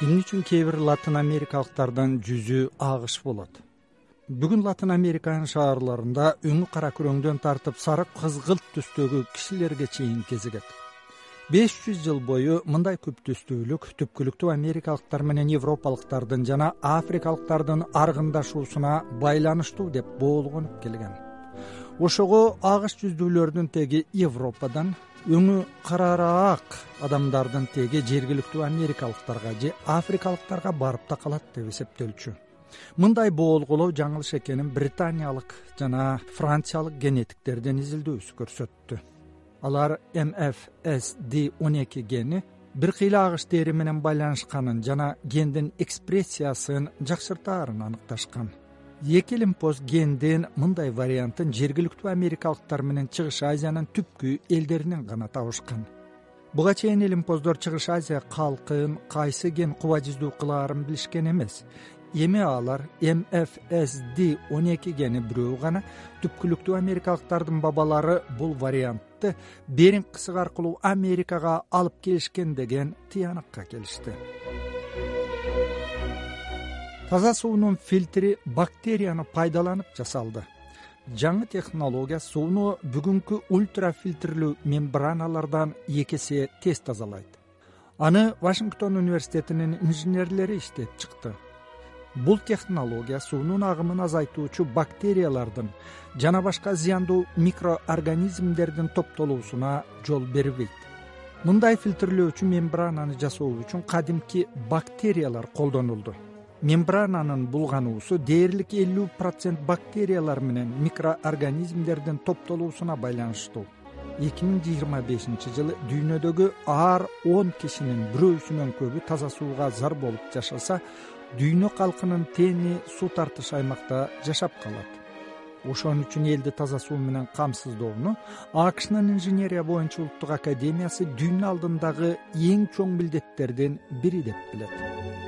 эмне үчүн кээ бир латын америкалыктардын жүзү агыш болот. Бүгүн латын американын шаарларында өңү кара күрөңдөн тартып сары кызгылт түстөгү кишилерге чейин кезигет. Беш жүз жыл бою мындай күп түстүүлүк түпкүлүктүү америкалыктар менен европалыктардын жана африкалыктардын аргындашуусуна байланыштуу деп боолгонуп келген. Ошого агыш жүздүүлөрдүн теги европадан өңү карараак адамдардын теги жергиликтүү америкалыктарга же африкалыктарга барып такалат деп эсептелчү. Мындай боолголоо жаңылыш экенин британиялык жана франциялык генетиктердин изилдөөсү көрсөттү. Алар mfsd он эки гени бир кыйла агыш дээри менен байланышканын жана гендин экспрессиясын жакшыртаарын аныкташкан эки лимпоз гендин мындай вариантын жергиликтүү америкалыктар менен чыгыш азиянын түпкү элдеринен гана табышкан. Буга чейин элимпоздор чыгыш азия калкын кайсы ген куба жүздүү кылаарын билишкен эмес. Эми алар mfsd он эки гени бирөө гана түпкүлүктүү америкалыктардын бабалары бул вариантты беринг кысык аркылуу америкага алып келишкен деген тыянакка келишти таза суунун фильтри бактерияны пайдаланып жасалды. Жаңы технология сууну бүгүнкү ультрафильтрлүү мембраналардан эки эсе тез тазалайт. Аны вашингтон университетинин инженерлери иштеп чыкты. Бул технология суунун агымын азайтуучу бактериялардын жана башка зыяндуу микроорганизмдердин топтолуусуна жол бербейт. Мындай фильтрлөөчү мембрананы жасоо үчүн кадимки бактериялар колдонулду мембрананын булгануусу дээрлик элүү процент бактериялар менен микроорганизмдердин топтолуусуна байланыштуу. эки миң жыйырма бешинчи жылы дүйнөдөгү ар он кишинин бирөөсүнөн көбү таза сууга зар болуп жашаса дүйнө калкынын тени суу тартыш аймакта жашап калат. Ошон үчүн элди таза суу менен камсыздоону акшнын инженерия боюнча улуттук академиясы дүйнө алдындагы эң чоң милдеттердин бири деп билет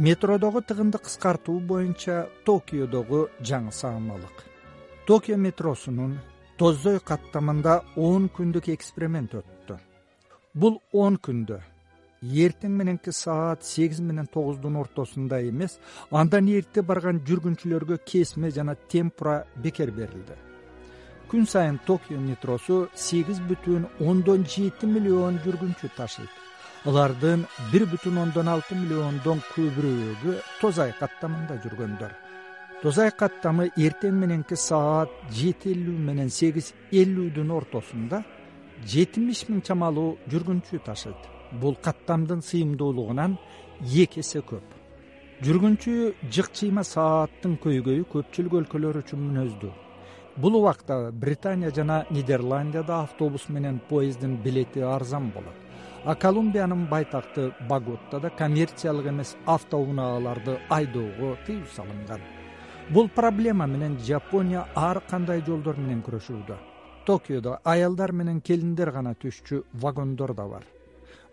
метродогу тыгынды кыскартуу боюнча токиодогу жаңы саамалык токио метросунун тоздой каттамында он күндүк эксперимент өттү. Бул он күндө эртең мененки саат сегиз менен тогуздун ортосунда эмес андан эрте барган жүргүнчүлөргө кесме жана темпура бекер берилди. Күн сайын токио метросу сегиз бүтүн ондон жети миллион жүргүнчү ташыйт алардын бир бүтүн ондон алты миллиондон көбүрөөгү тозай каттамында жүргөндөр. Тозай каттамы эртең мененки саат жети элүү менен сегиз элүүдүн ортосунда жетимиш миң чамалуу жүргүнчү ташыйт. Бул каттамдын сыйымдуулугунан эки эсе көп. Жүргүнчү жык чыйма сааттын көйгөйү көпчүлүк өлкөлөр үчүн мүнөздүү. Бул убакта британия жана нидерландияда автобус менен поезддин билети арзан болот а колумбиянын байтакты баготтада коммерциялык эмес автоунаагаларды айдоого тыюу салынган. Бул проблема менен жапония ар кандай жолдор менен күрөшүүдө. Токиодо аялдар менен келиндер гана түшчү вагондор да бар.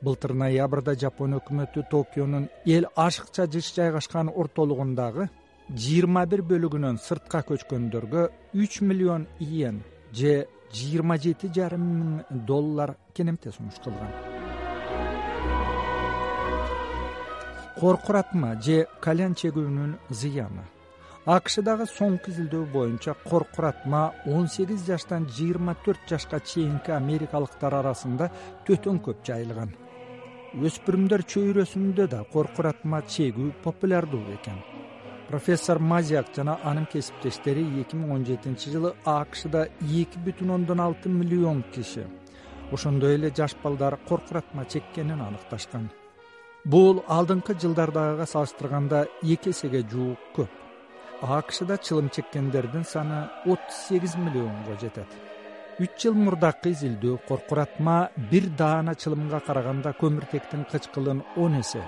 Былтыр ноябрда жапон өкмөтү токионун эл ашыкча жыш жайгашкан ортолугундагы жыйырма бир бөлүгүнөн сыртка көчкөндөргө үч миллион иен же жыйырма жети жарым миң доллар кенемте сунуш кылган коркуратма же кальян чегүүнүн зыяны. Акшдагы соңку изилдөө боюнча коркуратма он сегиз жаштан жыйырма төрт жашка чейинки америкалыктар арасында төтөн көп жайылган. Өспүрүмдөр чөйрөсүндө да коркуратма чегүү популярдуу экен. Профессор мазиак жана анын кесиптештери эки миң он жетинчи жылы акшда эки бүтүн ондон алты миллион киши. Ошондой эле жаш балдар коркуратма чеккенин аныкташкан бул алдыңкы жылдардагыга салыштырганда эки эсеге жуук көп. Акшда чылым чеккендердин саны отуз сегиз миллионго жетет. Үч жыл мурдакы изилдөө коркуратма бир даана чылымга караганда көмүртектин кычкылын он эсе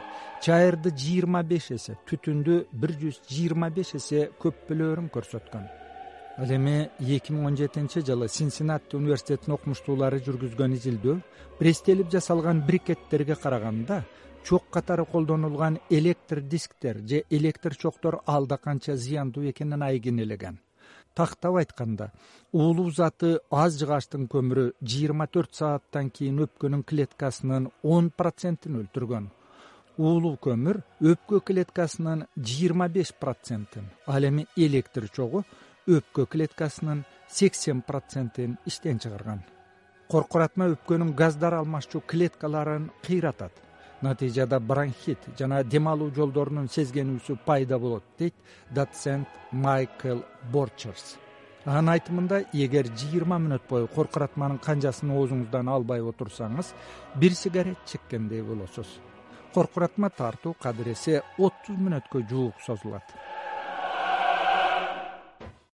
чайырды жыйырма беш эсе түтүндү бир жүз жыйырма беш эсе көп бөлөөрүн көрсөткөн. Ал эми эки миң он жетинчи жылы синсинати университетинин окумуштуулары жүргүзгөн изилдөө пресстелип жасалган брикеттерге караганда чок катары колдонулган электр дисктер же электр чоктор алда канча зыяндуу экенин айгинелеген тактап айтканда уулуу заты аз жыгачтын көмүрү жыйырма төрт сааттан кийин өпкөнүн клеткасынын он процентин өлтүргөн. Уулуу көмүр өпкө клеткасынын жыйырма беш процентин ал эми электр чогу өпкө клеткасынын сексен процентин иштен чыгарган. Коркуратма өпкөнүн газдар алмашчу клеткаларын кыйратат натыйжада бронхит жана дем алуу жолдорунун сезгенүүсү пайда болот дейт доцент майкл борчерс анын айтымында эгер жыйырма мүнөт бою коркуратманын канжасын оозуңуздан албай отурсаңыз бир сигарет чеккендей болосуз. Коркуратма тартуу кадыресе отуз мүнөткө жуук созулат